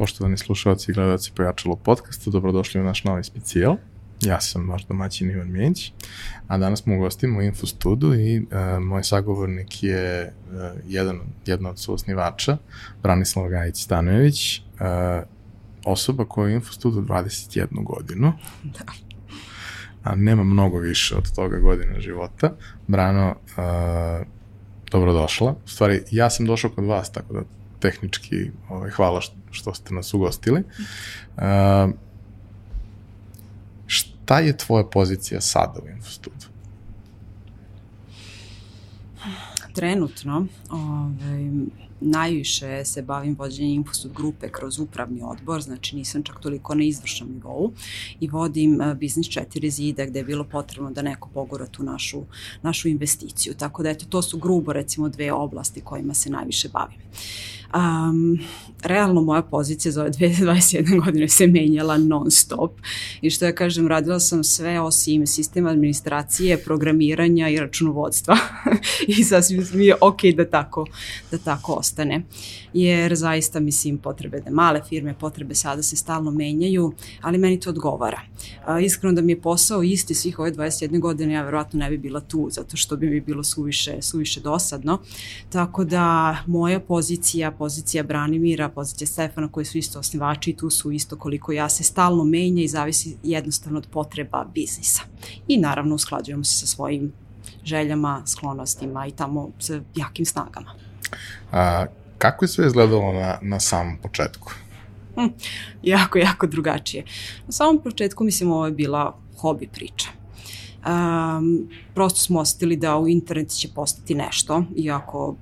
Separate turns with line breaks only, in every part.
Poštovani slušalci i gledalci Pojačalo podcasta, dobrodošli u naš novi specijal. Ja sam vaš domaćin Ivan Mijeć, a danas smo u gostima u Infostudu i uh, moj sagovornik je uh, jedan, jedna od suosnivača, Branislav Gajić Stanojević, uh, osoba koja je u Infostudu 21 godinu. Da. A nema mnogo više od toga godina života. Brano, uh, dobrodošla. U stvari, ja sam došao kod vas, tako da tehnički ovaj, hvala što, što ste nas ugostili. Uh, šta je tvoja pozicija sada u Infostudu?
Trenutno, ovaj, najviše se bavim vođenjem Infostud grupe kroz upravni odbor, znači nisam čak toliko na izvršnom nivou i vodim uh, Biznis 4 zida gde je bilo potrebno da neko pogura tu našu, našu investiciju. Tako da eto, to su grubo recimo dve oblasti kojima se najviše bavim. Um, realno moja pozicija za ove 2021 godine se menjala non stop i što ja kažem, radila sam sve osim sistema administracije, programiranja i računovodstva i sasvim mi je ok da tako, da tako ostane. Jer zaista mislim potrebe da male firme, potrebe sada se stalno menjaju, ali meni to odgovara. A, iskreno da mi je posao isti svih ove 21 godine, ja verovatno ne bi bila tu, zato što bi mi bilo suviše, suviše dosadno. Tako da moja pozicija pozicija Branimira, pozicija Stefana koji su isto osnivači i tu su isto koliko ja se stalno menja i zavisi jednostavno od potreba biznisa. I naravno usklađujemo se sa svojim željama, sklonostima i tamo sa jakim snagama.
A, kako je sve izgledalo na, na samom početku?
Hm, jako, jako drugačije. Na samom početku, mislim, ovo je bila hobi priča. Um, prosto smo osetili da u internet će postati nešto, iako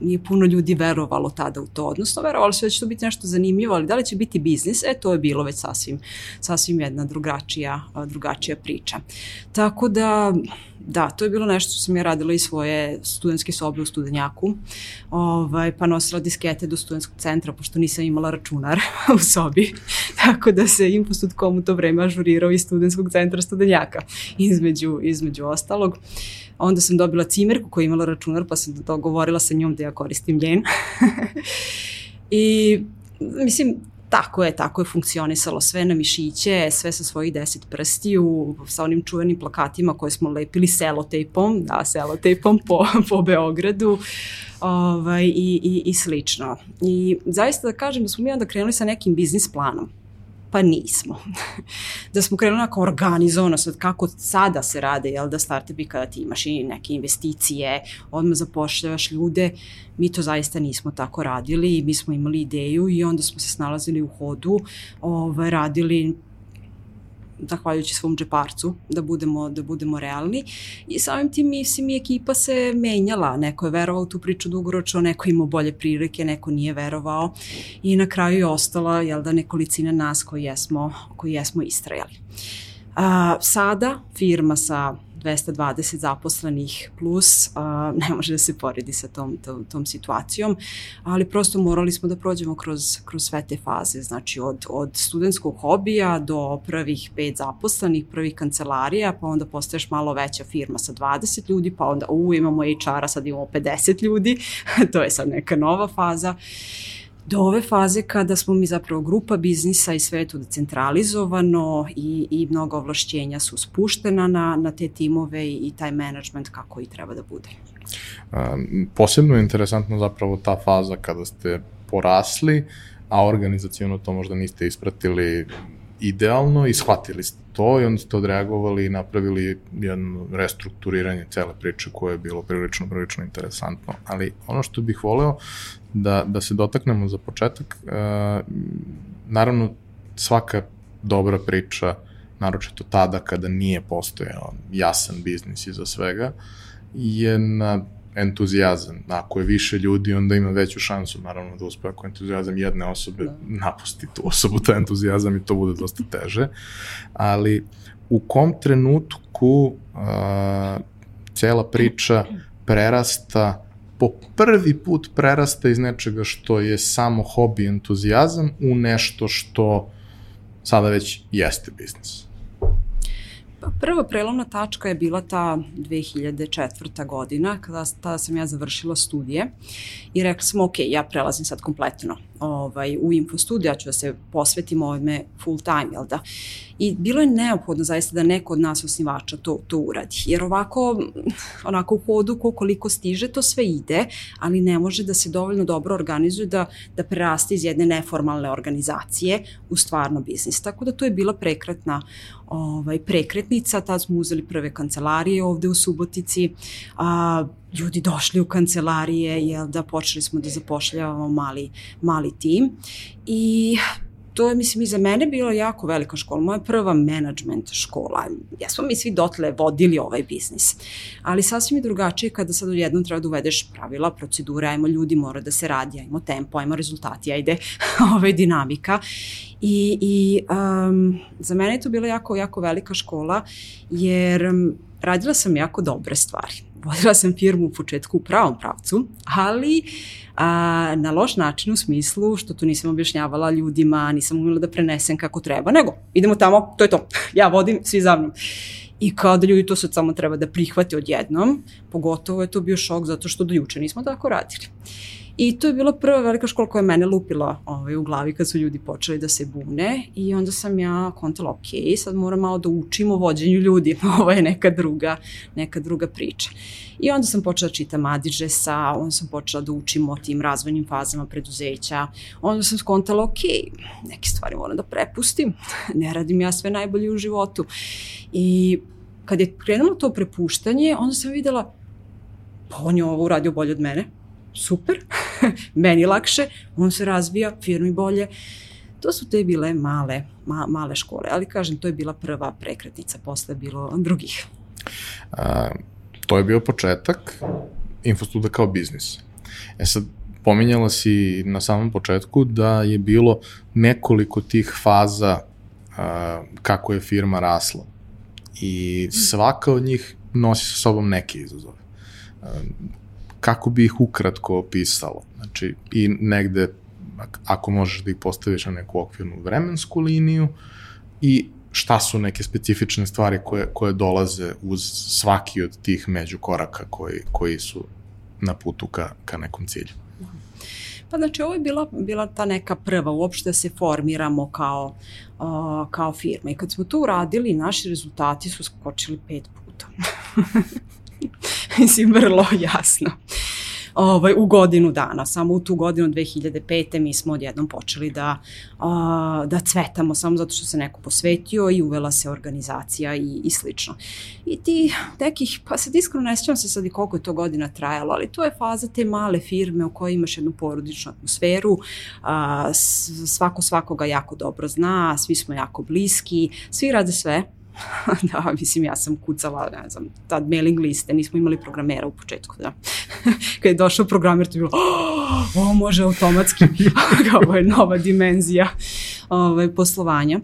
nije puno ljudi verovalo tada u to, odnosno verovalo se da će to biti nešto zanimljivo, ali da li će biti biznis, e to je bilo već sasvim, sasvim jedna drugačija, drugačija priča. Tako da, da, to je bilo nešto što sam ja radila iz svoje studentske sobe u studenjaku, ovaj, pa nosila diskete do studentskog centra, pošto nisam imala računar u sobi, tako da se Infostud.com u to vreme ažurirao iz studentskog centra studenjaka, između, između ostalog. Uh, Onda sam dobila cimerku koja je imala računar, pa sam dogovorila sa njom da ja koristim njen. I mislim, tako je, tako je funkcionisalo sve na mišiće, sve sa svojih deset prstiju, sa onim čuvenim plakatima koje smo lepili selotejpom, da, selotejpom po, po Beogradu ovaj, i, i, i slično. I zaista da kažem da smo mi onda krenuli sa nekim biznis planom pa nismo. da smo krenuli onako organizovano, sad kako sada se rade, jel da startupi kada ti imaš i neke investicije, odmah zapošljavaš ljude, mi to zaista nismo tako radili, mi smo imali ideju i onda smo se snalazili u hodu, ovaj, radili zahvaljujući svom džeparcu, da budemo, da budemo realni. I samim tim, mislim, i ekipa se menjala. Neko je verovao u tu priču dugoročno, neko imao bolje prilike, neko nije verovao. I na kraju je ostala, jel da, nekolicina nas koji jesmo, koji jesmo istrajali. A, sada firma sa 220 zaposlenih plus a, ne može da se poredi sa tom, tom, tom situacijom, ali prosto morali smo da prođemo kroz, kroz sve te faze, znači od, od studentskog hobija do prvih pet zaposlenih, prvih kancelarija, pa onda postaješ malo veća firma sa 20 ljudi, pa onda u, imamo HR-a, sad imamo 50 ljudi, to je sad neka nova faza. Uh, do ove faze kada smo mi zapravo grupa biznisa i sve je tu decentralizovano i, i mnogo ovlašćenja su spuštena na, na te timove i, i taj management kako i treba da bude.
Um, posebno je interesantno zapravo ta faza kada ste porasli, a organizacijono to možda niste ispratili idealno i shvatili ste to i onda ste odreagovali i napravili jedno restrukturiranje cele priče koje je bilo prilično, prilično interesantno. Ali ono što bih voleo da, da se dotaknemo za početak, uh, naravno svaka dobra priča, naročito tada kada nije postojao jasan biznis iza svega, je na entuzijazam. Ako je više ljudi, onda ima veću šansu, naravno, da uspe ako entuzijazam jedne osobe da. napusti tu osobu, taj entuzijazam i to bude dosta teže. Ali u kom trenutku a, cela priča prerasta po prvi put prerasta iz nečega što je samo hobi entuzijazam u nešto što sada već jeste biznis.
Pa prva prelomna tačka je bila ta 2004. godina, kada tada sam ja završila studije i rekla sam, ok, ja prelazim sad kompletno ovaj, u Infostudio, ja ću da se posvetim ovome full time, jel da? I bilo je neophodno zaista da neko od nas osnivača to, to uradi, jer ovako, onako u hodu ko koliko stiže, to sve ide, ali ne može da se dovoljno dobro organizuje da, da preraste iz jedne neformalne organizacije u stvarno biznis. Tako da to je bila prekretna ovaj, prekretnica, tad smo uzeli prve kancelarije ovde u Subotici, a, ljudi došli u kancelarije, jel da počeli smo da zapošljavamo mali, mali tim i to je, mislim, i za mene bila jako velika škola. Moja prva management škola. Jesmo mi svi dotle vodili ovaj biznis. Ali sasvim je drugačije kada sad odjednom treba da uvedeš pravila, procedure, ajmo ljudi, mora da se radi, ajmo tempo, ajmo rezultati, ajde, ovaj dinamika. I, i um, za mene je to bila jako, jako velika škola, jer um, radila sam jako dobre stvari. Vodila sam firmu u početku u pravom pravcu, ali a, na loš način u smislu što to nisam objašnjavala ljudima, nisam umela da prenesem kako treba, nego idemo tamo, to je to, ja vodim, svi za mnom. I kao da ljudi to sad samo treba da prihvate odjednom, pogotovo je to bio šok zato što do juče nismo tako radili. I to je bila prva velika škola koja je mene lupila ovaj, u glavi kad su ljudi počeli da se bune i onda sam ja kontala, ok, sad moram malo da učim o vođenju ljudi, ovo je neka druga, neka druga priča. I onda sam počela da čitam Adidžesa, onda sam počela da učim o tim razvojnim fazama preduzeća, onda sam skontala, ok, neke stvari moram da prepustim, ne radim ja sve najbolje u životu. I kad je krenulo to prepuštanje, onda sam videla, pa on je ovo uradio bolje od mene, super, meni lakše, on se razvija, firmi bolje. To su te bile male, ma, male škole, ali kažem, to je bila prva prekretnica, posle bilo drugih.
A, to je bio početak Infostuda kao biznis. E sad, pominjala si na samom početku da je bilo nekoliko tih faza a, kako je firma rasla. I svaka od njih nosi sa sobom neke izazove kako bi ih ukratko opisalo. Znači, i negde, ako možeš da ih postaviš na neku okvirnu vremensku liniju i šta su neke specifične stvari koje, koje dolaze uz svaki od tih međukoraka koji, koji su na putu ka, ka nekom cilju.
Pa znači ovo je bila, bila ta neka prva uopšte da se formiramo kao, uh, kao firma i kad smo to uradili naši rezultati su skočili pet puta. Mislim, vrlo jasno. Ovaj, u godinu dana, samo u tu godinu 2005. mi smo odjednom počeli da, a, da cvetamo samo zato što se neko posvetio i uvela se organizacija i, i slično. I ti nekih, pa sad iskreno ne sjećam se sad i koliko je to godina trajalo, ali to je faza te male firme u kojoj imaš jednu porodičnu atmosferu, a, svako svakoga jako dobro zna, svi smo jako bliski, svi rade sve, da, mislim, ja sam kucala, ne znam, tad mailing liste, nismo imali programera u početku, da. Kad je došao programer, to je bilo, oh, ovo može automatski, kao je nova dimenzija ovaj, poslovanja.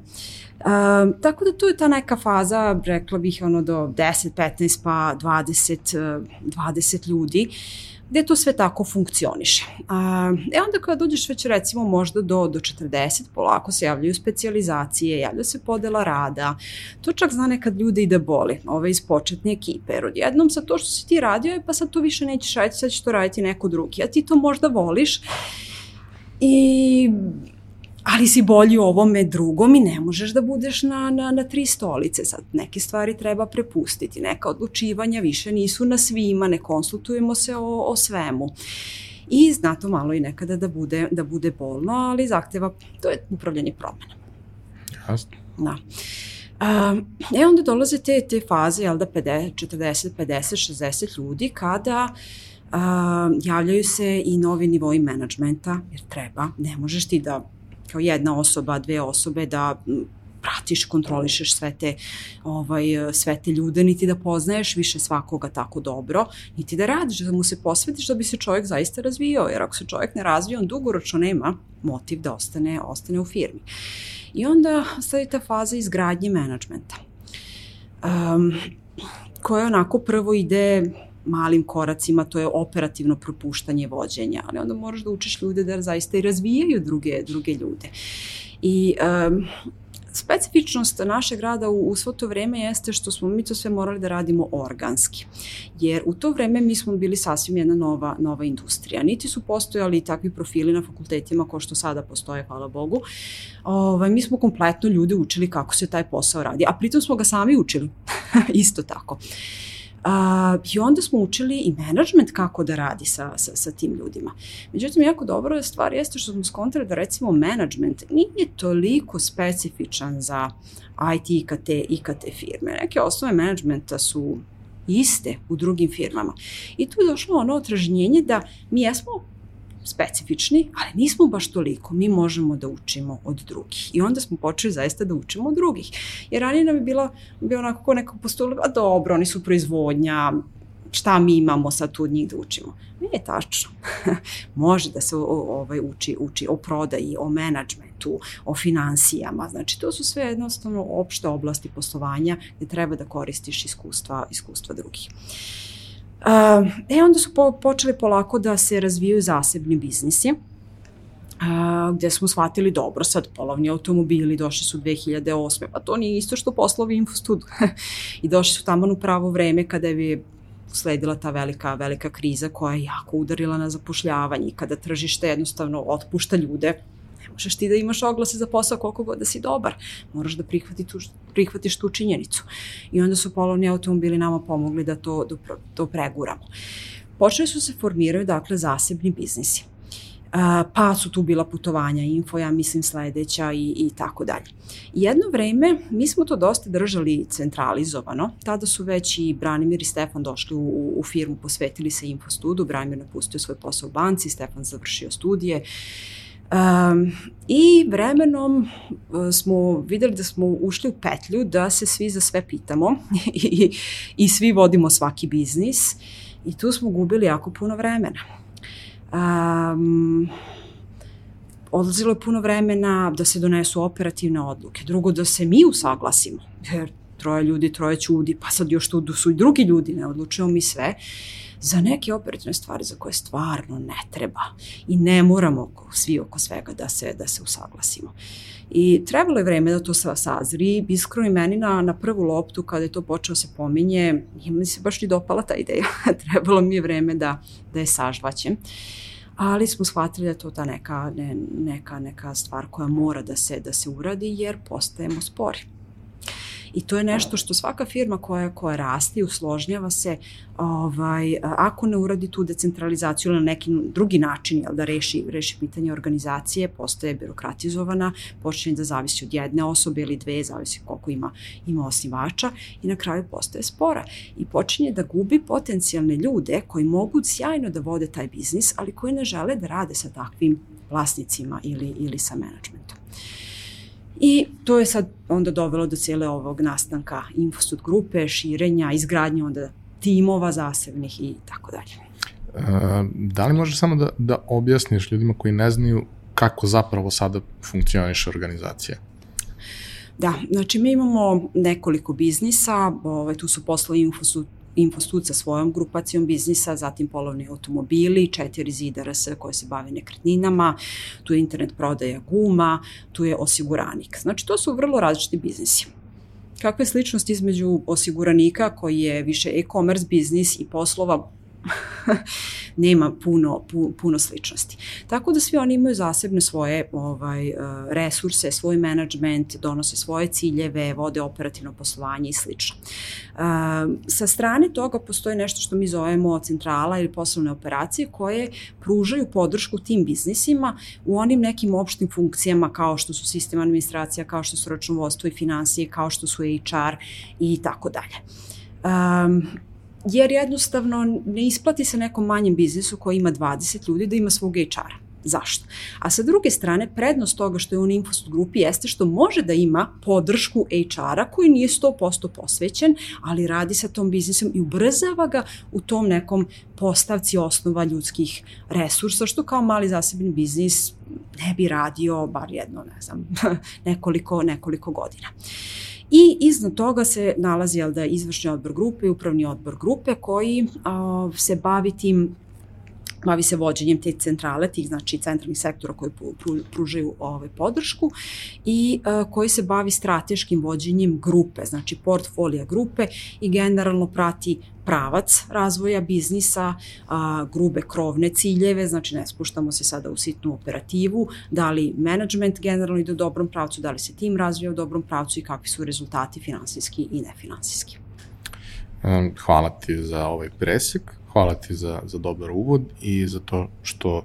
Um, tako da tu je ta neka faza, rekla bih ono do 10, 15 pa 20, 20 ljudi. Uh, gde to sve tako funkcioniše. A, e onda kada dođeš već recimo možda do, do 40, polako se javljaju specializacije, javlja se podela rada, to čak zna nekad ljude i da boli, ove iz početne ekipe, jer odjednom sa to što si ti radio, pa sad to više nećeš raditi, sad će to raditi neko drugi, a ti to možda voliš i ali si bolji u ovome drugom i ne možeš da budeš na, na, na tri stolice. Sad, neke stvari treba prepustiti, neka odlučivanja više nisu na svima, ne konsultujemo se o, o svemu. I znato malo i nekada da bude, da bude bolno, ali zahteva, to je upravljanje promena.
Jasno.
Da. Um, e onda dolaze te, te faze, jel da, 50, 40, 50, 60 ljudi kada uh, javljaju se i novi nivoi menadžmenta, jer treba, ne možeš ti da kao jedna osoba, dve osobe da pratiš, kontrolišeš sve te, ovaj, sve te ljude, niti da poznaješ više svakoga tako dobro, niti da radiš, da mu se posvetiš da bi se čovjek zaista razvijao, jer ako se čovjek ne razvija, on dugoročno nema motiv da ostane, ostane u firmi. I onda stavi ta faza izgradnje menadžmenta, um, koja onako prvo ide malim koracima, to je operativno propuštanje vođenja, ali onda moraš da učiš ljude da zaista i razvijaju druge, druge ljude. I um, specifičnost našeg rada u, u svo to vreme jeste što smo mi to sve morali da radimo organski. Jer u to vreme mi smo bili sasvim jedna nova, nova industrija. Niti su postojali takvi profili na fakultetima kao što sada postoje, hvala Bogu. Ovaj, mi smo kompletno ljude učili kako se taj posao radi, a pritom smo ga sami učili. Isto tako. A, I onda smo učili i management kako da radi sa, sa, sa tim ljudima. Međutim, jako dobro stvar jeste što smo skontali da recimo management nije toliko specifičan za IT, IKT, IKT firme. Neke osnove managementa su iste u drugim firmama. I tu je došlo ono otražnjenje da mi jesmo specifični, ali nismo baš toliko. Mi možemo da učimo od drugih. I onda smo počeli zaista da učimo od drugih. Jer ranije nam je bilo, bilo onako ko neko postupilo, a dobro, oni su proizvodnja, šta mi imamo sad tu od njih da učimo. Nije tačno. Može da se ovaj, uči, uči o prodaji, o menadžmentu, o finansijama. Znači, to su sve jednostavno opšte oblasti poslovanja gde treba da koristiš iskustva, iskustva drugih. Uh, E, onda su po, počeli polako da se razvijaju zasebni biznisi, a, gde smo shvatili dobro, sad polovni automobili došli su 2008. Pa to nije isto što poslovi Infostud. I došli su tamo u pravo vreme kada je sledila ta velika, velika kriza koja je jako udarila na zapošljavanje i kada tržište jednostavno otpušta ljude, možeš ti da imaš oglase za posao koliko god da si dobar. Moraš da prihvati tu, prihvatiš tu činjenicu. I onda su polovni automobili nama pomogli da to, da to preguramo. Počeli su se formiraju, dakle, zasebni biznisi. Pa su tu bila putovanja, info, ja mislim sledeća i, i tako dalje. Jedno vreme mi smo to dosta držali centralizovano, tada su već i Branimir i Stefan došli u, u firmu, posvetili se Infostudu, Branimir napustio svoj posao u banci, Stefan završio studije, uh, Um, I vremenom uh, smo videli da smo ušli u petlju da se svi za sve pitamo i, i svi vodimo svaki biznis i tu smo gubili jako puno vremena. Um, odlazilo je puno vremena da se donesu operativne odluke, drugo da se mi usaglasimo, jer troje ljudi, troje ćudi, pa sad još tu su i drugi ljudi, ne odlučujemo mi sve. Uh, za neke operativne stvari za koje stvarno ne treba i ne moramo svi oko svega da se, da se usaglasimo. I trebalo je vreme da to sva sazri. Iskreno i meni na, na prvu loptu kada je to počeo se pominje, mi se baš ni dopala ta ideja. trebalo mi je vreme da, da je sažvaćem. Ali smo shvatili da je to ta neka, ne, neka, neka stvar koja mora da se, da se uradi jer postajemo spori. I to je nešto što svaka firma koja, koja raste i usložnjava se, ovaj, ako ne uradi tu decentralizaciju ili na neki drugi način, jel, da reši, reši pitanje organizacije, postaje birokratizovana, počne da zavisi od jedne osobe ili dve, zavisi koliko ima, ima osnivača i na kraju postaje spora i počinje da gubi potencijalne ljude koji mogu sjajno da vode taj biznis, ali koji ne žele da rade sa takvim vlasnicima ili, ili sa menadžmentom. I to je sad onda dovelo do cijele ovog nastanka Infostud grupe, širenja, izgradnje onda timova zasebnih i tako dalje.
E, da li možeš samo da, da objasniš ljudima koji ne znaju kako zapravo sada funkcioniše organizacija?
Da, znači mi imamo nekoliko biznisa, ovaj, tu su poslovi Infosud Infostud sa svojom grupacijom biznisa, zatim polovni automobili, četiri zidara se koje se bave nekretninama, tu je internet prodaja guma, tu je osiguranik. Znači to su vrlo različiti biznisi. Kakva je sličnost između osiguranika koji je više e-commerce biznis i poslova nema puno, pu, puno sličnosti. Tako da svi oni imaju zasebne svoje ovaj, eh, resurse, svoj management, donose svoje ciljeve, vode operativno poslovanje i slično. Uh, sa strane toga postoji nešto što mi zovemo centrala ili poslovne operacije koje pružaju podršku tim biznisima u onim nekim opštim funkcijama kao što su sistem administracija, kao što su računovodstvo i financije, kao što su HR i tako dalje. Um, jer jednostavno ne isplati se nekom manjem biznisu koji ima 20 ljudi da ima svog HR-a. Zašto? A sa druge strane, prednost toga što je on Infostud grupi jeste što može da ima podršku HR-a koji nije 100% posvećen, ali radi sa tom biznisom i ubrzava ga u tom nekom postavci osnova ljudskih resursa, što kao mali zasebni biznis ne bi radio bar jedno, ne znam, nekoliko, nekoliko godina. Uh, I iznad toga se nalazi jel da, izvršni odbor grupe i upravni odbor grupe koji a, se bavi tim bavi se vođenjem te centrale, tih znači centralnih sektora koji pružaju ovaj, podršku i uh, koji se bavi strateškim vođenjem grupe, znači portfolija grupe i generalno prati pravac razvoja biznisa, a, grube krovne ciljeve, znači ne spuštamo se sada u sitnu operativu, da li management generalno ide u dobrom pravcu, da li se tim razvija u dobrom pravcu i kakvi su rezultati finansijski i nefinansijski.
Hvala ti za ovaj presek, hvala ti za, za dobar uvod i za to što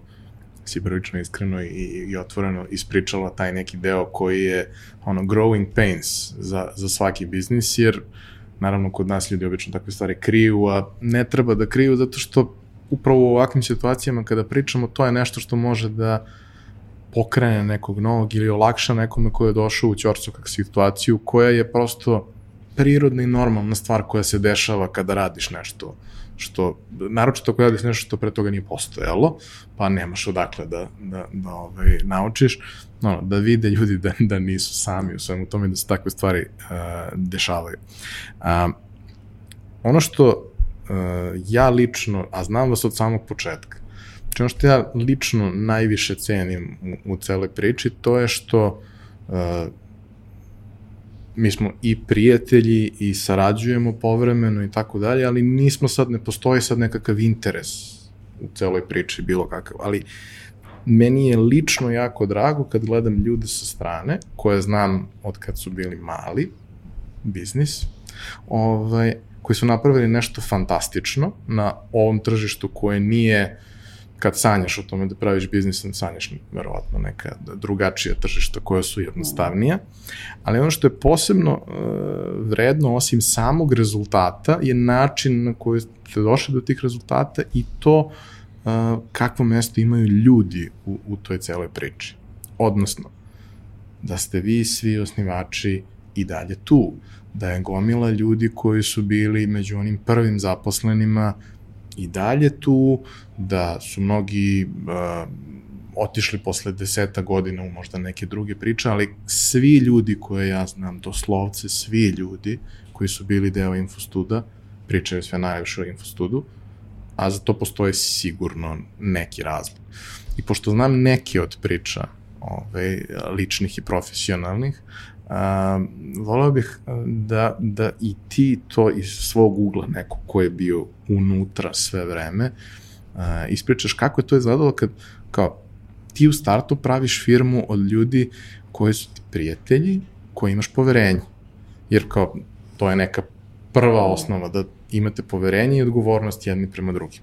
si prilično iskreno i, i otvoreno ispričala taj neki deo koji je ono growing pains za, za svaki biznis, jer uh, Naravno, kod nas ljudi obično takve stvari kriju, a ne treba da kriju zato što upravo u ovakvim situacijama kada pričamo, to je nešto što može da pokrene nekog novog ili olakša nekome ko je došao u ćorsokak situaciju koja je prosto prirodna i normalna stvar koja se dešava kada radiš nešto što, naročito ako radiš nešto što pre toga nije postojalo, pa nemaš odakle da, da, da ovaj, naučiš, no, da vide ljudi da, da nisu sami u svemu tome da se takve stvari uh, dešavaju. Uh, ono što uh, ja lično, a znam vas od samog početka, znači ono što ja lično najviše cenim u, u celoj priči, to je što uh, mi smo i prijatelji i sarađujemo povremeno i tako dalje, ali nismo sad, ne postoji sad nekakav interes u celoj priči, bilo kakav, ali meni je lično jako drago kad gledam ljude sa strane, koje znam od kad su bili mali, biznis, ovaj, koji su napravili nešto fantastično na ovom tržištu koje nije kad sanjaš o tome da praviš biznis, sanjaš verovatno neka drugačija tržišta koja su jednostavnija, ali ono što je posebno uh, vredno osim samog rezultata je način na koji ste došli do tih rezultata i to uh, kakvo mesto imaju ljudi u, u toj celoj priči. Odnosno, da ste vi svi osnivači i dalje tu, da je gomila ljudi koji su bili među onim prvim zaposlenima i dalje tu, da su mnogi uh, otišli posle deseta godina u možda neke druge priče, ali svi ljudi koje ja znam, doslovce svi ljudi koji su bili deo Infostuda, pričaju sve najviše o Infostudu, a za to postoje sigurno neki razlog. I pošto znam neke od priča ove, ličnih i profesionalnih, a, volao bih da, da i ti to iz svog ugla, neko ko je bio unutra sve vreme, a, ispričaš kako je to izgledalo kad, kao, ti u startu praviš firmu od ljudi koji su ti prijatelji, koji imaš poverenje. Jer kao, to je neka prva osnova, da imate poverenje i odgovornost jedni prema drugim.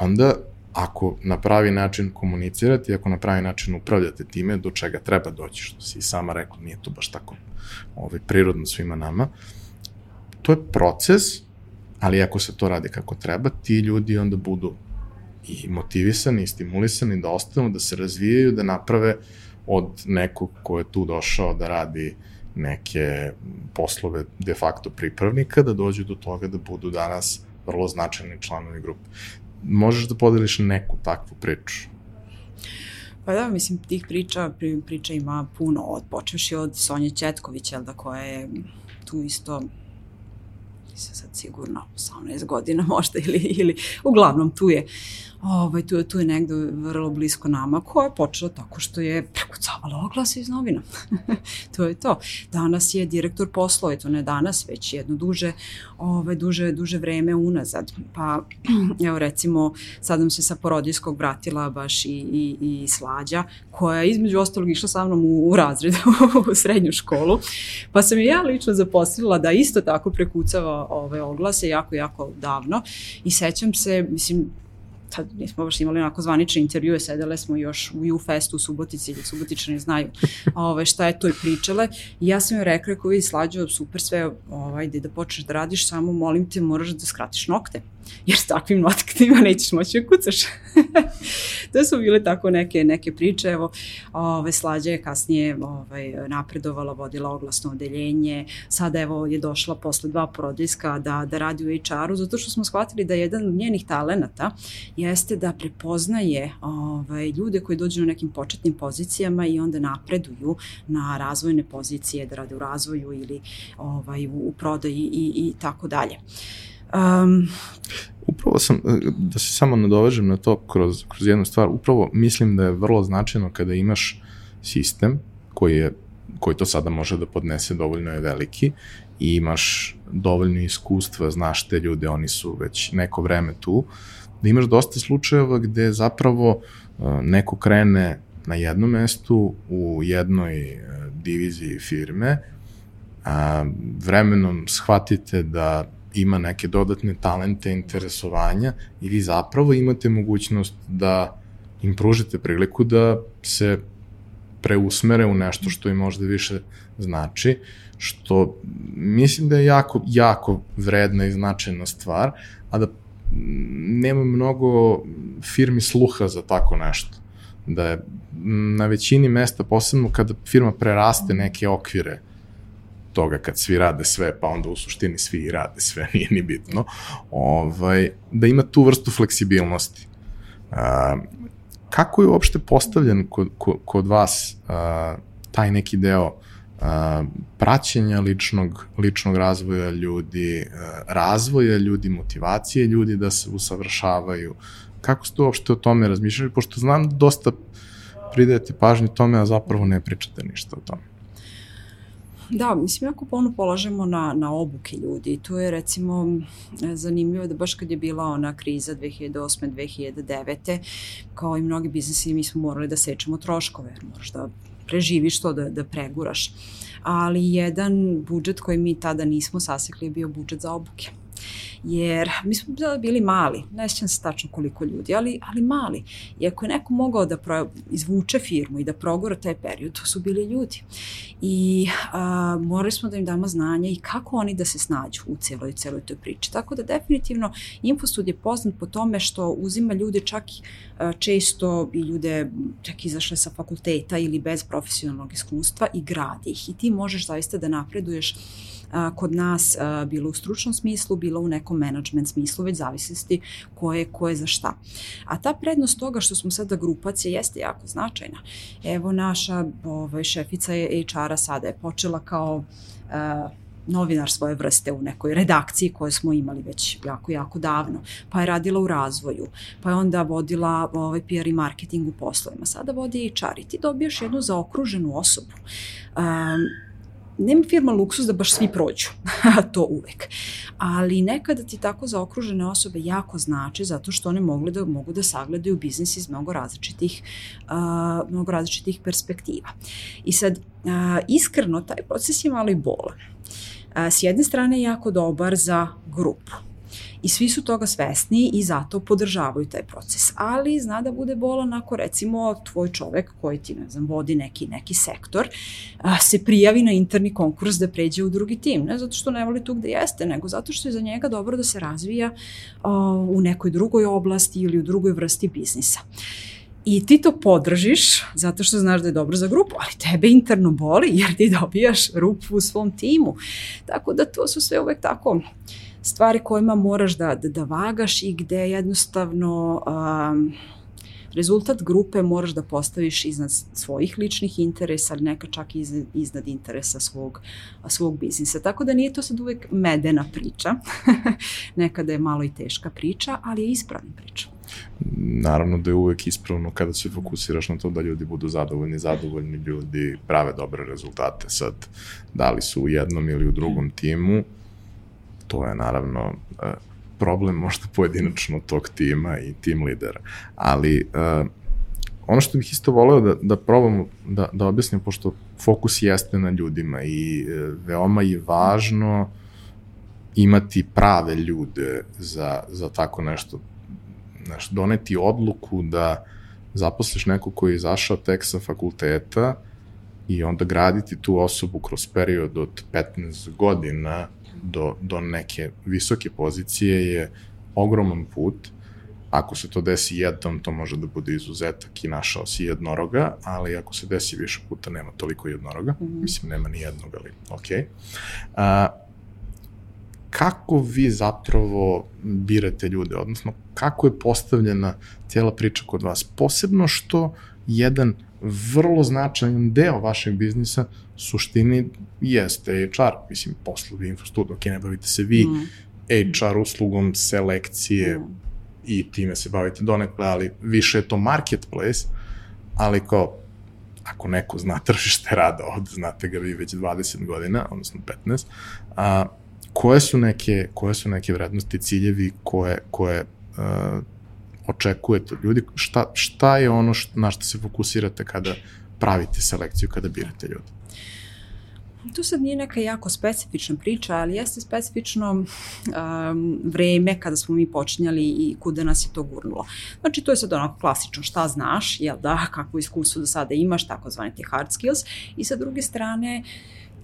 Onda ako na pravi način komunicirate ako na pravi način upravljate time do čega treba doći, što si i sama rekla, nije to baš tako ovaj, prirodno svima nama, to je proces, ali ako se to radi kako treba, ti ljudi onda budu i motivisani i stimulisani da ostanu, da se razvijaju, da naprave od nekog ko je tu došao da radi neke poslove de facto pripravnika, da dođu do toga da budu danas vrlo značajni članovi grupe možeš da podeliš neku takvu priču?
Pa da, mislim, tih priča, priča ima puno, od, počeši od Sonje Četkovića, da koja je tu isto nisam sad sigurno, 18 godina možda ili, ili uglavnom tu je ovaj, tu, tu je negde vrlo blisko nama, koja je počela tako što je prekucavala oglase iz novina. to je to. Danas je direktor poslova, to ne danas, već jedno duže, ovaj, duže, duže vreme unazad. Pa, evo recimo, sad nam se sa porodijskog vratila baš i, i, i Slađa, koja je između ostalog išla sa mnom u, u razred, u srednju školu, pa sam je ja lično zaposlila da isto tako prekucava ove oglase jako, jako davno i sećam se, mislim, tad nismo baš imali onako zvanične intervjue, sedele smo još u U-Festu u Subotici, ili Subotičani znaju ove, šta je to i pričale. I ja sam joj rekla, koji slađo, super sve, ovaj, da počneš da radiš, samo molim te, moraš da skratiš nokte jer s takvim notktima nećeš moći da kucaš. to su bile tako neke, neke priče, evo, ove, Slađa je kasnije ovaj, napredovala, vodila oglasno odeljenje, sada evo je došla posle dva porodijska da, da radi u HR-u, zato što smo shvatili da jedan od njenih talenata jeste da prepoznaje ovaj, ljude koji dođu na nekim početnim pozicijama i onda napreduju na razvojne pozicije, da rade u razvoju ili ovaj, u, u prodaji i, i tako dalje. Um,
Upravo sam, da se samo nadovežem na to kroz, kroz jednu stvar, upravo mislim da je vrlo značajno kada imaš sistem koji je koji to sada može da podnese dovoljno je veliki i imaš dovoljno iskustva, znaš te ljude, oni su već neko vreme tu, da imaš dosta slučajeva gde zapravo neko krene na jednom mestu u jednoj diviziji firme, a, vremenom shvatite da ima neke dodatne talente, interesovanja i vi zapravo imate mogućnost da im pružite priliku da se preusmere u nešto što im možda više znači, što mislim da je jako, jako vredna i značajna stvar, a da nema mnogo firmi sluha za tako nešto. Da je na većini mesta, posebno kada firma preraste neke okvire, toga kad svi rade sve, pa onda u suštini svi rade sve, nije ni bitno, ovaj, da ima tu vrstu fleksibilnosti. A, kako je uopšte postavljen kod, kod, kod vas a, taj neki deo a, praćenja ličnog, ličnog razvoja ljudi, a, razvoja ljudi, motivacije ljudi da se usavršavaju, kako ste uopšte o tome razmišljali, pošto znam da dosta pridajete pažnju tome, a zapravo ne pričate ništa o tome.
Da, mislim, jako puno polažemo na, na obuke ljudi tu je recimo zanimljivo da baš kad je bila ona kriza 2008. 2009. kao i mnogi biznesi mi smo morali da sečemo troškove, jer moraš da preživiš to, da, da preguraš. Ali jedan budžet koji mi tada nismo sasekli je bio budžet za obuke jer mi smo bili mali, ne sjećam se tačno koliko ljudi, ali, ali mali. I ako je neko mogao da pro, izvuče firmu i da progora taj period, to su bili ljudi. I a, morali smo da im damo znanja i kako oni da se snađu u celoj, celoj toj priči. Tako da definitivno Infostud je poznat po tome što uzima ljude čak a, često i ljude čak izašle sa fakulteta ili bez profesionalnog iskustva i gradi ih. I ti možeš zaista da napreduješ kod nas bilo u stručnom smislu, bilo u nekom management smislu, već zavisnosti ko je, ko je za šta. A ta prednost toga što smo sada grupacija jeste jako značajna. Evo naša ovaj, šefica HR-a sada je počela kao a, novinar svoje vrste u nekoj redakciji koju smo imali već jako, jako davno, pa je radila u razvoju, pa je onda vodila ovaj, PR i marketing u poslovima, sada vodi i ti dobijaš jednu zaokruženu osobu. Um, nema firma luksus da baš svi prođu, to uvek. Ali nekada ti tako zaokružene osobe jako znači zato što one mogu da, mogu da sagledaju biznis iz mnogo različitih, uh, mnogo različitih perspektiva. I sad, uh, iskreno, taj proces je malo i bolan. Uh, s jedne strane je jako dobar za grupu I svi su toga svesni i zato podržavaju taj proces. Ali zna da bude bolan ako recimo tvoj čovek koji ti, ne znam, vodi neki, neki sektor, a, se prijavi na interni konkurs da pređe u drugi tim. Ne zato što ne voli tu gde jeste, nego zato što je za njega dobro da se razvija a, u nekoj drugoj oblasti ili u drugoj vrsti biznisa. I ti to podržiš zato što znaš da je dobro za grupu, ali tebe interno boli jer ti dobijaš rupu u svom timu. Tako da to su sve uvek tako stvari kojima moraš da, da, da vagaš i gde jednostavno um, rezultat grupe moraš da postaviš iznad svojih ličnih interesa, ali neka čak i iznad, iznad interesa svog, svog biznisa. Tako da nije to sad uvek medena priča, nekada je malo i teška priča, ali je ispravna priča.
Naravno da je uvek ispravno kada se fokusiraš na to da ljudi budu zadovoljni, zadovoljni ljudi prave dobre rezultate. Sad, da li su u jednom ili u drugom timu, to je naravno e, problem možda pojedinačno tog tima i tim lidera. Ali uh, ono što bih isto voleo da, da probam da, da objasnim, pošto fokus jeste na ljudima i uh, veoma je važno imati prave ljude za, za tako nešto. Znaš, doneti odluku da zaposliš neko koji je izašao tek sa fakulteta i onda graditi tu osobu kroz period od 15 godina do, do neke visoke pozicije je ogroman put. Ako se to desi jednom, to može da bude izuzetak i našao si jednoroga, ali ako se desi više puta, nema toliko jednoroga. Mm -hmm. Mislim, nema ni jednog, ali ok. A, kako vi zapravo birate ljude, odnosno kako je postavljena cijela priča kod vas, posebno što jedan vrlo značajan deo vašeg biznisa suštini jeste HR, mislim, poslovi, infostud, ok, ne bavite se vi mm. HR uslugom selekcije mm. i time se bavite donekle, ali više je to marketplace, ali kao ako neko zna tržište rada ovde, znate ga vi već 20 godina, odnosno 15, a, koje su neke, koje su neke vrednosti, ciljevi koje, koje a, očekujete od ljudi, šta, šta je ono što, na što se fokusirate kada pravite selekciju, kada birate ljude?
To sad nije neka jako specifična priča, ali jeste specifično um, vreme kada smo mi počinjali i kuda nas je to gurnulo. Znači, to je sad onako klasično šta znaš, jel da, kakvo iskustvo do sada imaš, takozvane te hard skills, i sa druge strane,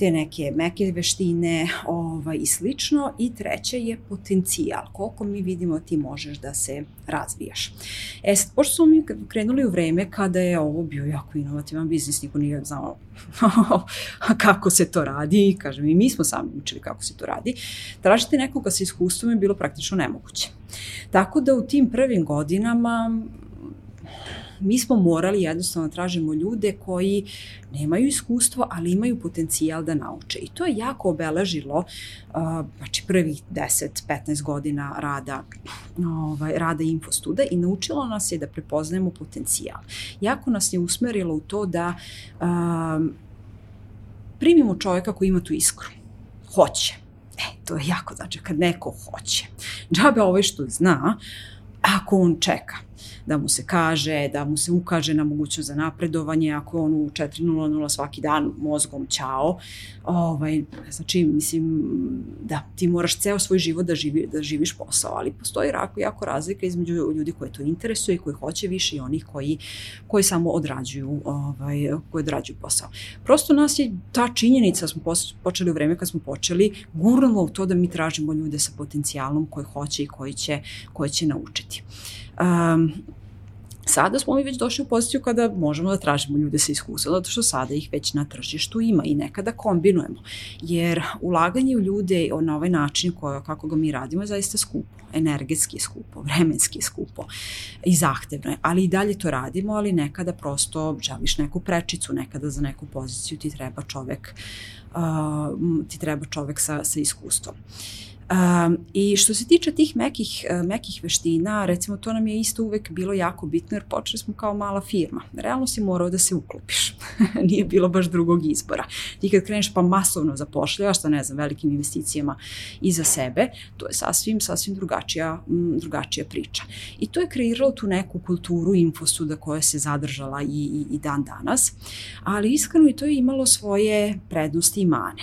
te neke meke veštine ovaj, i slično. I treće je potencijal. Koliko mi vidimo ti možeš da se razvijaš. E sad, pošto smo mi krenuli u vreme kada je ovo bio jako inovativan biznis, niko nije znao kako se to radi, kažem, i mi smo sami učili kako se to radi, tražiti nekoga sa iskustvom je bilo praktično nemoguće. Tako da u tim prvim godinama mi smo morali jednostavno da tražimo ljude koji nemaju iskustvo, ali imaju potencijal da nauče. I to je jako obeležilo uh, znači prvih 10-15 godina rada, ovaj, rada Infostuda i naučilo nas je da prepoznajemo potencijal. Jako nas je usmerilo u to da um, primimo čovjeka koji ima tu iskru. Hoće. E, to je jako znači kad neko hoće. Džabe ovaj što zna, ako on čeka da mu se kaže, da mu se ukaže na mogućnost za napredovanje, ako on u 4.00 svaki dan mozgom ćao, ovaj, znači, mislim, da, ti moraš ceo svoj život da, živi, da živiš posao, ali postoji jako, jako razlika između ljudi koje to interesuje i koji hoće više i onih koji, koji samo odrađuju, ovaj, koji odrađuju posao. Prosto nas je ta činjenica, smo počeli u vreme kad smo počeli, gurnulo u to da mi tražimo ljude sa potencijalom koji hoće i koji će, koji će naučiti. Um, Sada smo mi već došli u poziciju kada možemo da tražimo ljude sa iskustvom, zato što sada ih već na tržištu ima i nekada kombinujemo. Jer ulaganje u ljude na ovaj način koje, kako ga mi radimo je zaista skupo, energetski je skupo, vremenski je skupo i zahtevno je, ali i dalje to radimo, ali nekada prosto želiš neku prečicu, nekada za neku poziciju ti treba čovek, uh, ti treba čovek sa, sa iskustvom. Uh, Um, I što se tiče tih mekih, uh, mekih veština, recimo to nam je isto uvek bilo jako bitno jer počeli smo kao mala firma. Realno si morao da se uklopiš. Nije bilo baš drugog izbora. Ti kad kreneš pa masovno zapošljavaš sa ne znam velikim investicijama iza sebe, to je sasvim, sasvim drugačija, m, drugačija priča. I to je kreiralo tu neku kulturu infostuda koja se zadržala i, i, i dan danas, ali iskreno i to je imalo svoje prednosti i mane.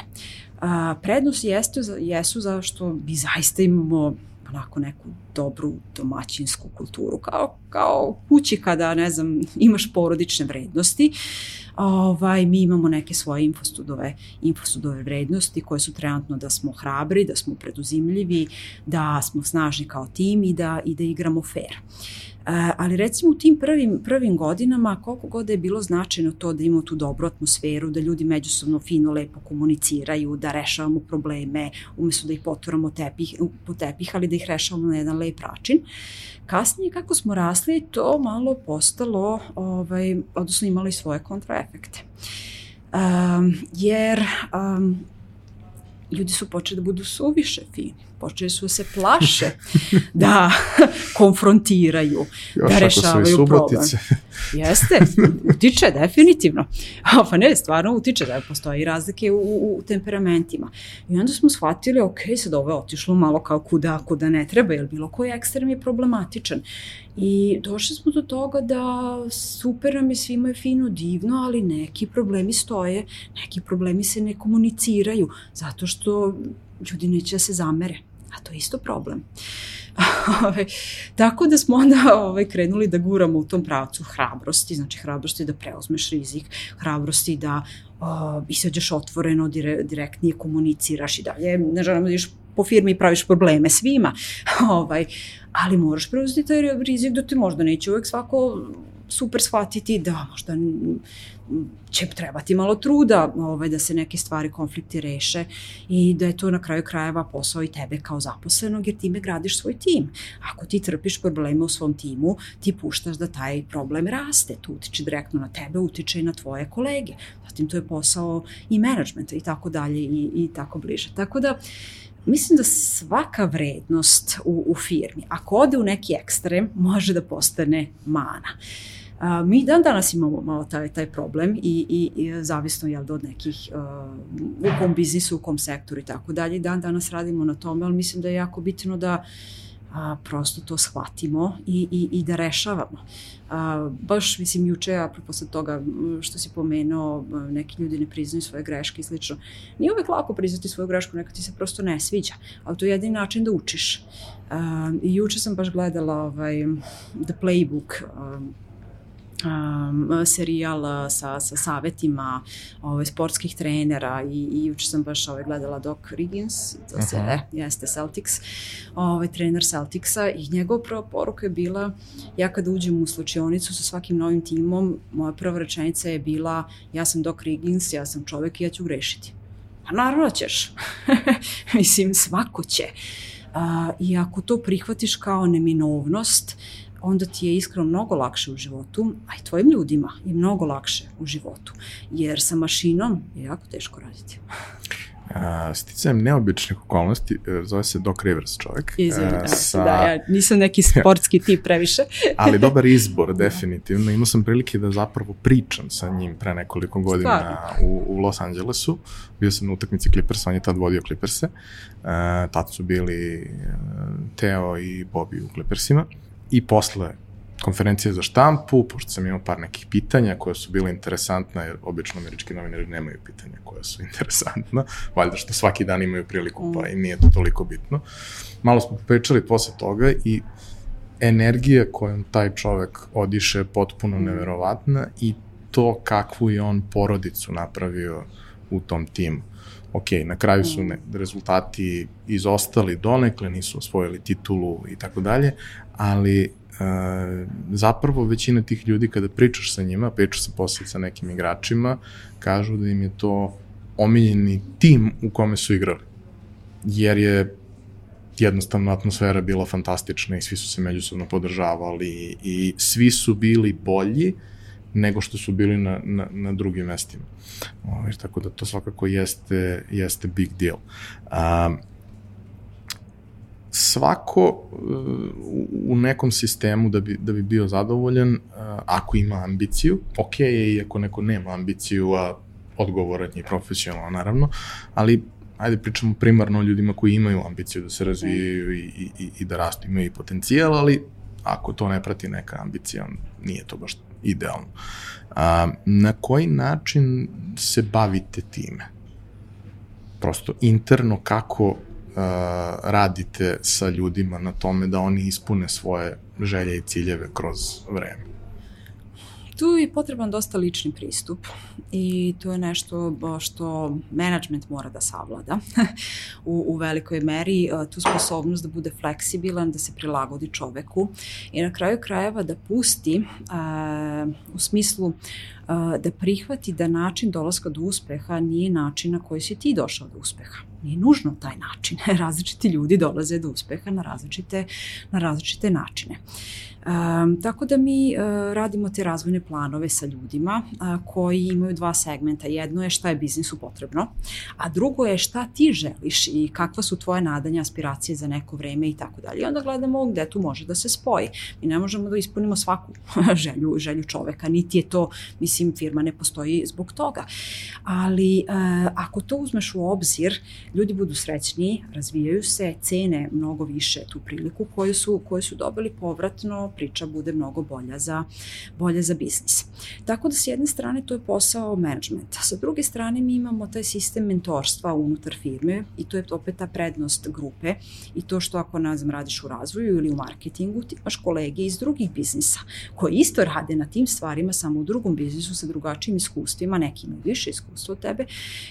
A, prednost jeste, jesu zašto bi zaista imamo onako neku dobru domaćinsku kulturu, kao, kao kući kada, ne znam, imaš porodične vrednosti, ovaj, mi imamo neke svoje infostudove, infostudove vrednosti koje su trenutno da smo hrabri, da smo preduzimljivi, da smo snažni kao tim i da, i da igramo fair. Uh, ali recimo u tim prvim, prvim godinama koliko god je bilo značajno to da imamo tu dobru atmosferu, da ljudi međusobno fino lepo komuniciraju, da rešavamo probleme, umesto da ih poturamo tepih, po tepih, ali da ih rešavamo na jedan lep način. Kasnije kako smo rasli, to malo postalo, ovaj, odnosno imalo i svoje kontraefekte. Um, jer um, ljudi su počeli da budu suviše fini, počeli su da se plaše da konfrontiraju, Još da rešavaju problem. Jeste, utiče definitivno. Pa ne, stvarno utiče da postoji razlike u, u temperamentima. I onda smo shvatili, ok, sad ovo je otišlo malo kao kuda, kuda ne treba, jer bilo koji ekstrem je problematičan. I došli smo do toga da super nam je svima je fino, divno, ali neki problemi stoje, neki problemi se ne komuniciraju, zato što ljudi neće da se zamere. A to je isto problem. Tako da smo onda ove, krenuli da guramo u tom pravcu hrabrosti, znači hrabrosti da preuzmeš rizik, hrabrosti da o, izađeš otvoreno, dire, direktnije komuniciraš i dalje. Ne želim da po firmi praviš probleme svima, ovaj, ali moraš preuzeti taj rizik da te možda neće uvek svako super shvatiti da možda će trebati malo truda ovaj, da se neke stvari, konflikti reše i da je to na kraju krajeva posao i tebe kao zaposlenog jer time gradiš svoj tim. Ako ti trpiš probleme u svom timu, ti puštaš da taj problem raste. To utiče direktno na tebe, utiče i na tvoje kolege. Zatim to je posao i menadžmenta i tako dalje i, i tako bliže. Tako da mislim da svaka vrednost u, u firmi, ako ode u neki ekstrem, može da postane mana. A, mi dan danas imamo malo taj, taj problem i, i, i zavisno je od nekih uh, u kom biznisu, u kom sektoru i tako dalje. Dan danas radimo na tome, ali mislim da je jako bitno da a, prosto to shvatimo i, i, i da rešavamo. A, baš, mislim, juče, apropo sad toga što si pomenuo, neki ljudi ne priznaju svoje greške i slično. Nije uvek lako priznati svoju grešku, neka ti se prosto ne sviđa, ali to je jedini način da učiš. A, I juče sam baš gledala ovaj, The Playbook, a, um, serijal sa, sa savetima ovaj, sportskih trenera i, i juče sam baš ovaj, gledala Doc Riggins, to se, -huh. jeste Celtics, ovaj, trener Celticsa i njegov prva poruka je bila ja kada uđem u slučionicu sa svakim novim timom, moja prva rečenica je bila ja sam Doc Riggins, ja sam čovek i ja ću grešiti. Pa naravno da ćeš. Mislim, svako će. Uh, I ako to prihvatiš kao neminovnost, uh, onda ti je iskreno mnogo lakše u životu, a i tvojim ljudima je mnogo lakše u životu, jer sa mašinom je jako teško raditi.
Uh, sticajem neobičnih okolnosti, e, zove se Doc Rivers čovjek.
Izvim, uh, sa... da, ja nisam neki sportski tip previše.
ali dobar izbor, definitivno. Imao sam prilike da zapravo pričam sa njim pre nekoliko godina u, u Los Angelesu. Bio sam na utakmici Clippers, on je tad vodio Clippers-e. Uh, tad su bili Teo i Bobby u Clippersima. Uh, i posle konferencije za štampu, pošto sam imao par nekih pitanja koja su bile interesantna, jer obično američki novinari nemaju pitanja koja su interesantna, valjda što svaki dan imaju priliku, pa i nije to toliko bitno. Malo smo pričali posle toga i energija kojom taj čovek odiše je potpuno neverovatna i to kakvu je on porodicu napravio u tom timu. Ok, na kraju su ne, rezultati izostali donekle, nisu osvojili titulu i tako dalje, ali e, zapravo većina tih ljudi kada pričaš sa njima, pričaš sa posle sa nekim igračima, kažu da im je to omiljeni tim u kome su igrali. Jer je jednostavno atmosfera bila fantastična i svi su se međusobno podržavali i svi su bili bolji nego što su bili na, na, na drugim mestima. Ovo, ovaj, tako da to svakako jeste, jeste big deal. Um, svako uh, u nekom sistemu da bi, da bi bio zadovoljan, uh, ako ima ambiciju, ok je i ako neko nema ambiciju, a odgovoran je profesionalno naravno, ali ajde pričamo primarno o ljudima koji imaju ambiciju da se razvijaju i, i, i da rastu, imaju i potencijal, ali ako to ne prati neka ambicija, nije to baš idealno. A, na koji način se bavite time? Prosto interno kako radite sa ljudima na tome da oni ispune svoje želje i ciljeve kroz vreme?
Tu je potreban dosta lični pristup i to je nešto što management mora da savlada u, u velikoj meri, tu sposobnost da bude fleksibilan, da se prilagodi čoveku i na kraju krajeva da pusti uh, u smislu uh, da prihvati da način dolaska do uspeha nije način na koji si ti došao do uspeha. Nije nužno taj način. Različiti ljudi dolaze do uspeha na različite, na različite načine. Um, tako da mi uh, radimo te razvojne planove sa ljudima uh, koji imaju dva segmenta. Jedno je šta je biznisu potrebno, a drugo je šta ti želiš i kakva su tvoje nadanja, aspiracije za neko vreme i tako dalje. I onda gledamo gde tu može da se spoji. Mi ne možemo da ispunimo svaku želju, želju čoveka, niti je to, mislim, firma ne postoji zbog toga. Ali uh, ako to uzmeš u obzir, ljudi budu srećniji, razvijaju se, cene mnogo više tu priliku koju su, koju su dobili povratno priča bude mnogo bolja za, bolja za biznis. Tako da s jedne strane to je posao menadžmenta, sa druge strane mi imamo taj sistem mentorstva unutar firme i to je opet ta prednost grupe i to što ako nazvam radiš u razvoju ili u marketingu, ti imaš kolege iz drugih biznisa koji isto rade na tim stvarima samo u drugom biznisu sa drugačijim iskustvima, neki imaju više iskustva od tebe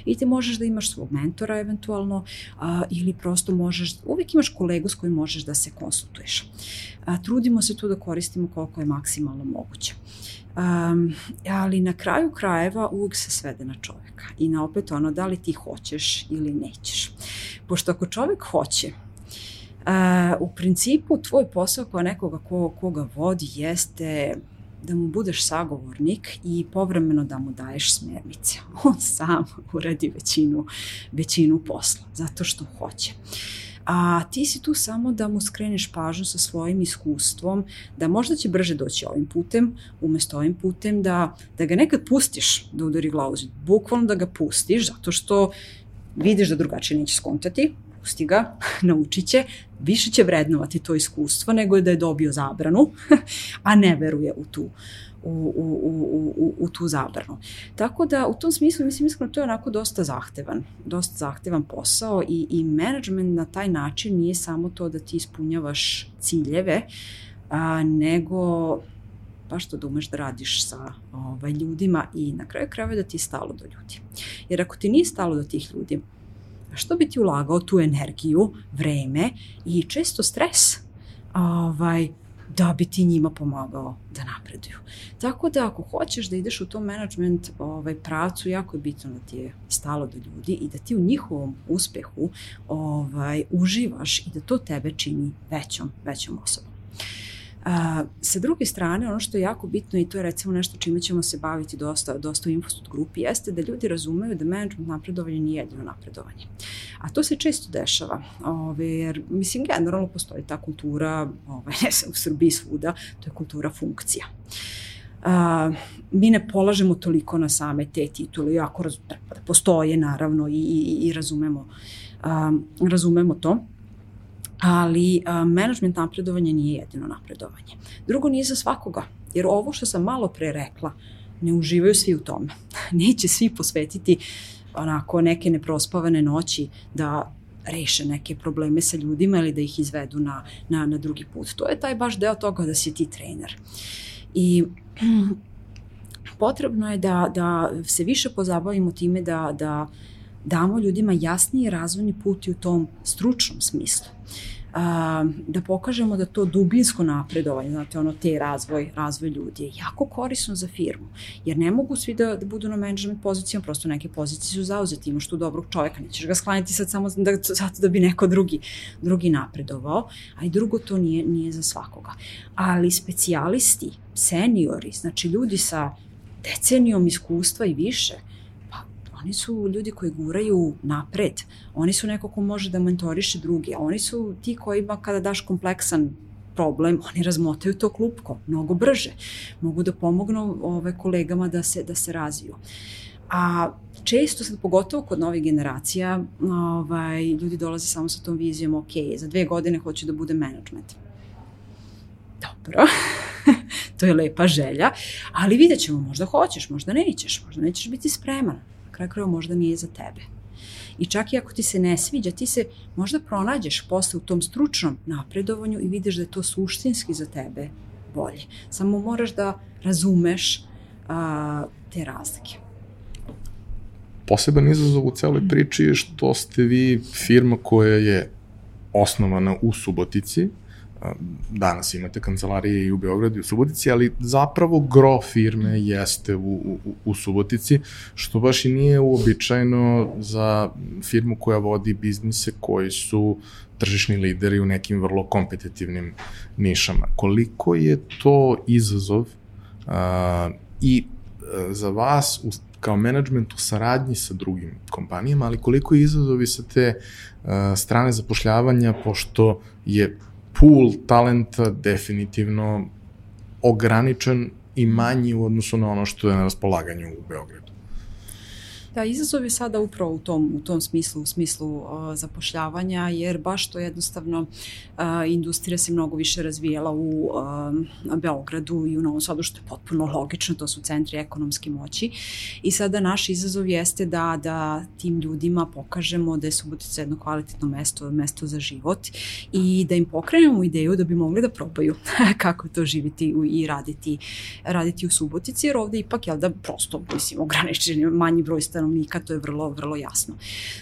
i ti možeš da imaš svog mentora eventualno a, ili prosto možeš, uvek imaš kolegu s kojim možeš da se konsultuješ. A, trudimo se tu da koristimo koliko je maksimalno moguće. Um, ali na kraju krajeva uvijek se svede na čoveka i na opet ono da li ti hoćeš ili nećeš. Pošto ako čovek hoće, Uh, u principu tvoj posao kao nekoga ko, koga vodi jeste da mu budeš sagovornik i povremeno da mu daješ smernice. On sam uradi većinu, većinu posla, zato što hoće. A ti si tu samo da mu skreneš pažnju sa svojim iskustvom, da možda će brže doći ovim putem, umesto ovim putem, da, da ga nekad pustiš da udari glavu zid. Bukvalno da ga pustiš, zato što vidiš da drugačije neće skontati, pusti ga, naučit će, više će vrednovati to iskustvo nego da je dobio zabranu, a ne veruje u tu, u, u, u, u, u tu zabranu. Tako da u tom smislu mislim iskreno to je onako dosta zahtevan, dosta zahtevan posao i, i management na taj način nije samo to da ti ispunjavaš ciljeve, a, nego baš to da umeš da radiš sa ovaj, ljudima i na kraju krajeva da ti je stalo do ljudi. Jer ako ti nije stalo do tih ljudi, što bi ti ulagao tu energiju, vreme i često stres ovaj, da bi ti njima pomagao da napreduju. Tako da ako hoćeš da ideš u tom management ovaj, pravcu, jako je bitno da ti je stalo do ljudi i da ti u njihovom uspehu ovaj, uživaš i da to tebe čini većom, većom osobom. A, sa druge strane, ono što je jako bitno i to je recimo nešto čime ćemo se baviti dosta, dosta u Infostud grupi, jeste da ljudi razumeju da management napredovanje nije jedino napredovanje. A to se često dešava, ove, jer mislim generalno postoji ta kultura, ove, ne sam u Srbiji svuda, to je kultura funkcija. A, mi ne polažemo toliko na same te titule, jako raz, da postoje naravno i, i, i razumemo, a, razumemo to ali a, management napredovanja nije jedino napredovanje. Drugo, nije za svakoga, jer ovo što sam malo pre rekla, ne uživaju svi u tome. Neće svi posvetiti onako neke neprospavane noći da reše neke probleme sa ljudima ili da ih izvedu na, na, na drugi put. To je taj baš deo toga da si ti trener. I potrebno je da, da se više pozabavimo time da, da damo ljudima jasniji razvojni put i u tom stručnom smislu. A, da pokažemo da to dubinsko napredovanje, znate, ono te razvoj, razvoj ljudi je jako korisno za firmu, jer ne mogu svi da, da budu na management pozicijama, prosto neke pozicije su zauzeti, imaš tu dobrog čoveka, nećeš ga sklanjati sad samo da, zato da bi neko drugi, drugi napredovao, a i drugo to nije, nije za svakoga. Ali specijalisti, seniori, znači ljudi sa decenijom iskustva i više, oni su ljudi koji guraju napred, oni su neko ko može da mentoriše drugi, oni su ti kojima kada daš kompleksan problem, oni razmotaju to klupko mnogo brže, mogu da pomognu ove kolegama da se, da se razviju. A često sad, pogotovo kod novih generacija, ovaj, ljudi dolaze samo sa tom vizijom, ok, za dve godine hoću da bude management. Dobro, to je lepa želja, ali vidjet ćemo, možda hoćeš, možda nećeš, možda nećeš biti spreman kraj kraja možda nije za tebe. I čak i ako ti se ne sviđa, ti se možda pronađeš posle u tom stručnom napredovanju i vidiš da je to suštinski za tebe bolje. Samo moraš da razumeš a, te razlike.
Poseban izazov u celoj priči je što ste vi firma koja je osnovana u Subotici, danas imate kancelarije i u Beogradu i u Subotici, ali zapravo gro firme jeste u, u, u Subotici, što baš i nije uobičajeno za firmu koja vodi biznise koji su tržišni lideri u nekim vrlo kompetitivnim nišama. Koliko je to izazov uh, i uh, za vas u, kao menadžment u saradnji sa drugim kompanijama, ali koliko je izazovi sa te uh, strane zapošljavanja, pošto je pool talenta definitivno ograničen i manji u odnosu na ono što je na raspolaganju u Beogradu.
Da, izazov je sada upravo u tom, u tom smislu, u smislu uh, zapošljavanja, jer baš to jednostavno uh, industrija se mnogo više razvijela u uh, Beogradu i u Novom Sadu, što je potpuno logično, to su centri ekonomske moći. I sada naš izazov jeste da, da tim ljudima pokažemo da je Subotica jedno kvalitetno mesto, mesto za život i da im pokrenemo ideju da bi mogli da probaju kako to živiti i raditi, raditi u Subotici, jer ovde ipak, jel da, prosto, mislim, ograničen manji broj stanovnika stanovnika, to je vrlo, vrlo jasno.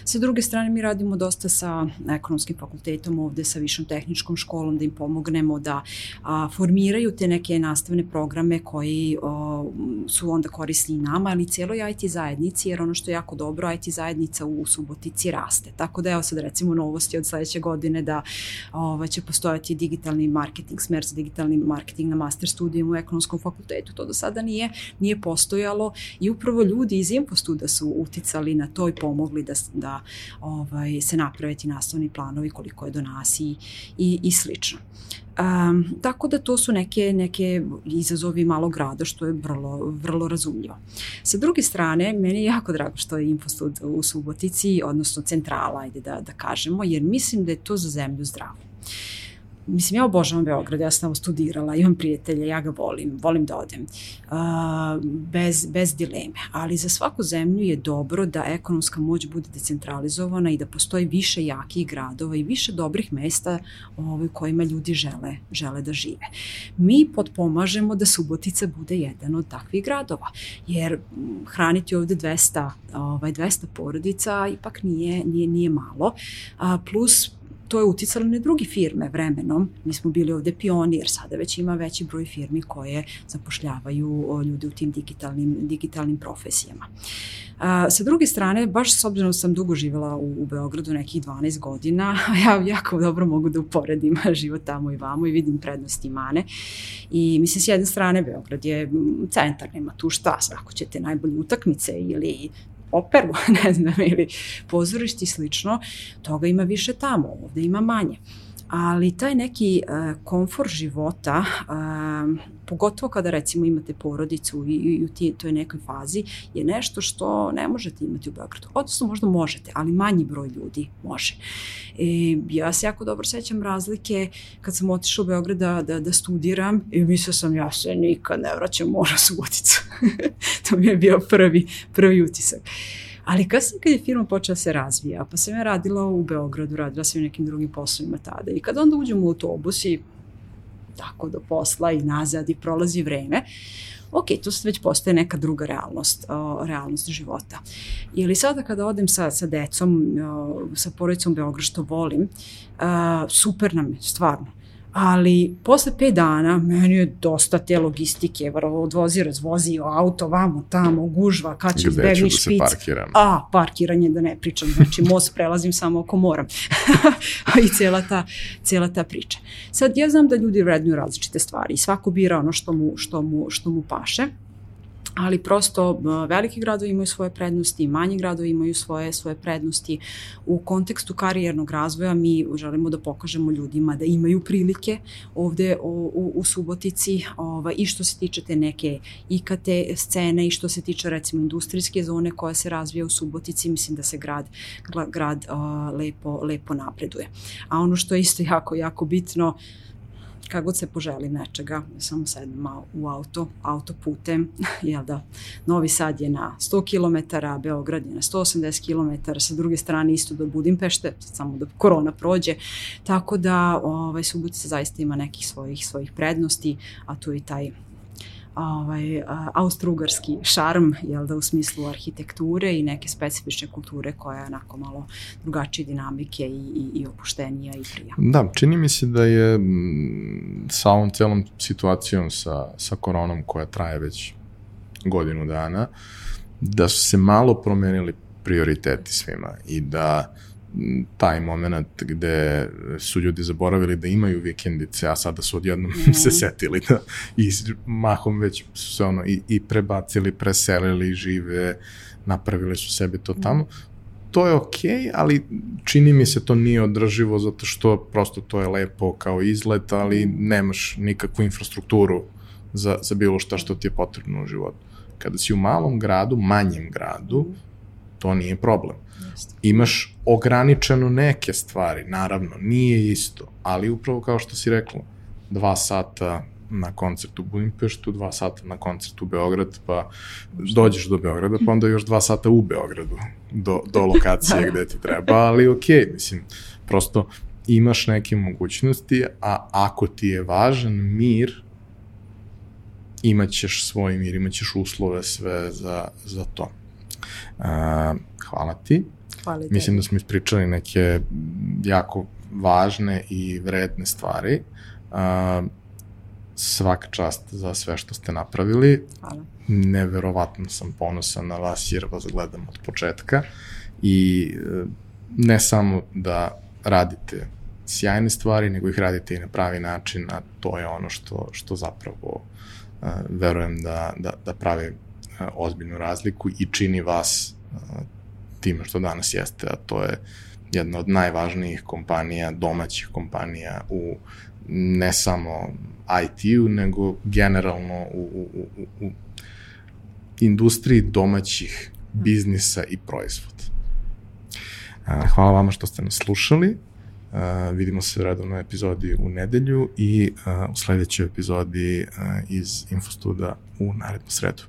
Sa druge strane, mi radimo dosta sa ekonomskim fakultetom ovde, sa višom tehničkom školom, da im pomognemo da a, formiraju te neke nastavne programe koji, o, su onda korisni i nama, ali i cijeloj IT zajednici, jer ono što je jako dobro, IT zajednica u Subotici raste. Tako da evo sad recimo novosti od sledeće godine da ovaj, će postojati digitalni marketing, smer za digitalni marketing na master studiju u ekonomskom fakultetu. To do sada nije, nije postojalo i upravo ljudi iz Infostuda su uticali na to i pomogli da, da ovaj, se naprave ti nastavni planovi koliko je do nas i, i, i slično. Um, tako da to su neke, neke izazovi malog grada što je vrlo, vrlo razumljivo. Sa druge strane, meni je jako drago što je Infostud u Subotici, odnosno centrala, ajde da, da kažemo, jer mislim da je to za zemlju zdravo. Mislim, ja obožavam Beograd, ja sam tamo studirala, imam prijatelje, ja ga volim, volim da odem, uh, bez, bez dileme. Ali za svaku zemlju je dobro da ekonomska moć bude decentralizovana i da postoji više jakih gradova i više dobrih mesta ovaj, kojima ljudi žele, žele da žive. Mi potpomažemo da Subotica bude jedan od takvih gradova, jer hraniti ovde 200, ovaj, 200 porodica ipak nije, nije, nije malo, a, plus to je uticalo na drugi firme vremenom. Mi smo bili ovde pionir, sada već ima veći broj firmi koje zapošljavaju ljude u tim digitalnim, digitalnim profesijama. A, sa druge strane, baš s obzirom da sam dugo živela u, u Beogradu, nekih 12 godina, ja jako dobro mogu da uporedim život tamo i vamo i vidim prednosti i mane. I mislim, s jedne strane, Beograd je centar, nema tu šta, ako ćete najbolje utakmice ili operu, ne znam, ili pozorište i slično, toga ima više tamo, ovde ima manje ali taj neki uh, komfor života, uh, pogotovo kada recimo imate porodicu i, i u ti, toj nekoj fazi, je nešto što ne možete imati u Beogradu. Odnosno možda možete, ali manji broj ljudi može. E, ja se jako dobro sećam razlike kad sam otišla u Beograd da, da, da studiram i mislila sam ja se nikad ne vraćam mora Suboticu. to mi je bio prvi, prvi utisak. Ali kasnije kad je firma počela da se razvija, pa sam ja radila u Beogradu, radila sam i nekim drugim poslovima tada i kad onda uđem u autobus i tako do posla i nazad i prolazi vreme, ok, to sad već postaje neka druga realnost, o, realnost života. Ili sada kada odem sa, sa decom, o, sa porodicom Beograd, što volim, a, super nam je, stvarno ali posle pet dana meni je dosta te logistike, varo odvozi, razvozi auto, vamo, tamo, gužva, kad će izbegni da špic.
Da parkiram.
A, parkiranje da ne pričam, znači most prelazim samo ako moram. I cijela ta, cijela ta priča. Sad, ja znam da ljudi vrednuju različite stvari svako bira ono što mu, što mu, što mu paše ali prosto veliki gradovi imaju svoje prednosti, manji gradovi imaju svoje svoje prednosti. U kontekstu karijernog razvoja mi želimo da pokažemo ljudima da imaju prilike ovde u, u, u Subotici ova, i što se tiče te neke IKT scene i što se tiče recimo industrijske zone koja se razvija u Subotici, mislim da se grad, grad uh, lepo, lepo napreduje. A ono što je isto jako, jako bitno, uh, kad god se poželi nečega, samo sedem malo u auto, autoputem, jel da, Novi Sad je na 100 km, Beograd je na 180 km, sa druge strane isto do Budimpešte, samo da korona prođe, tako da ovaj, Subotica zaista ima nekih svojih, svojih prednosti, a tu i taj ovaj, austrougarski šarm, jel da, u smislu arhitekture i neke specifične kulture koja je onako malo drugačije dinamike i, i, i opuštenija i prija.
Da, čini mi se da je sa ovom celom situacijom sa, sa koronom koja traje već godinu dana, da su se malo promenili prioriteti svima i da taj moment gde su ljudi zaboravili da imaju vikendice, a sada su odjednom mm. se setili da i mahom već su se ono i, i prebacili, preselili, žive, napravili su sebi to tamo. Mm. To je okej, okay, ali čini mi se to nije održivo zato što prosto to je lepo kao izlet, ali mhm. nemaš nikakvu infrastrukturu za, za bilo šta što ti je potrebno u životu. Kada si u malom gradu, manjem gradu, mm. to nije problem Imaš ograničeno neke stvari, naravno, nije isto, ali upravo kao što si rekla, dva sata na koncert u Budimpeštu, dva sata na koncert u Beograd, pa dođeš do Beograda, pa onda još dva sata u Beogradu, do, do lokacije da. gde ti treba, ali okej, okay, mislim, prosto imaš neke mogućnosti, a ako ti je važan mir, imaćeš svoj mir, imaćeš uslove sve za, za to. Hvala ti. Hvala Mislim da smo ispričali neke jako važne i vredne stvari. Uh, svaka čast za sve što ste napravili.
Hvala.
Neverovatno sam ponosan na vas jer vas gledam od početka i e, ne samo da radite sjajne stvari, nego ih radite i na pravi način, a to je ono što, što zapravo uh, verujem da, da, da pravi ozbiljnu razliku i čini vas time što danas jeste, a to je jedna od najvažnijih kompanija, domaćih kompanija u ne samo IT-u, nego generalno u, u, u, u industriji domaćih biznisa i proizvoda. Hvala vama što ste nas slušali. Vidimo se u redovnoj epizodi u nedelju i u sledećoj epizodi iz Infostuda u narednu sredu.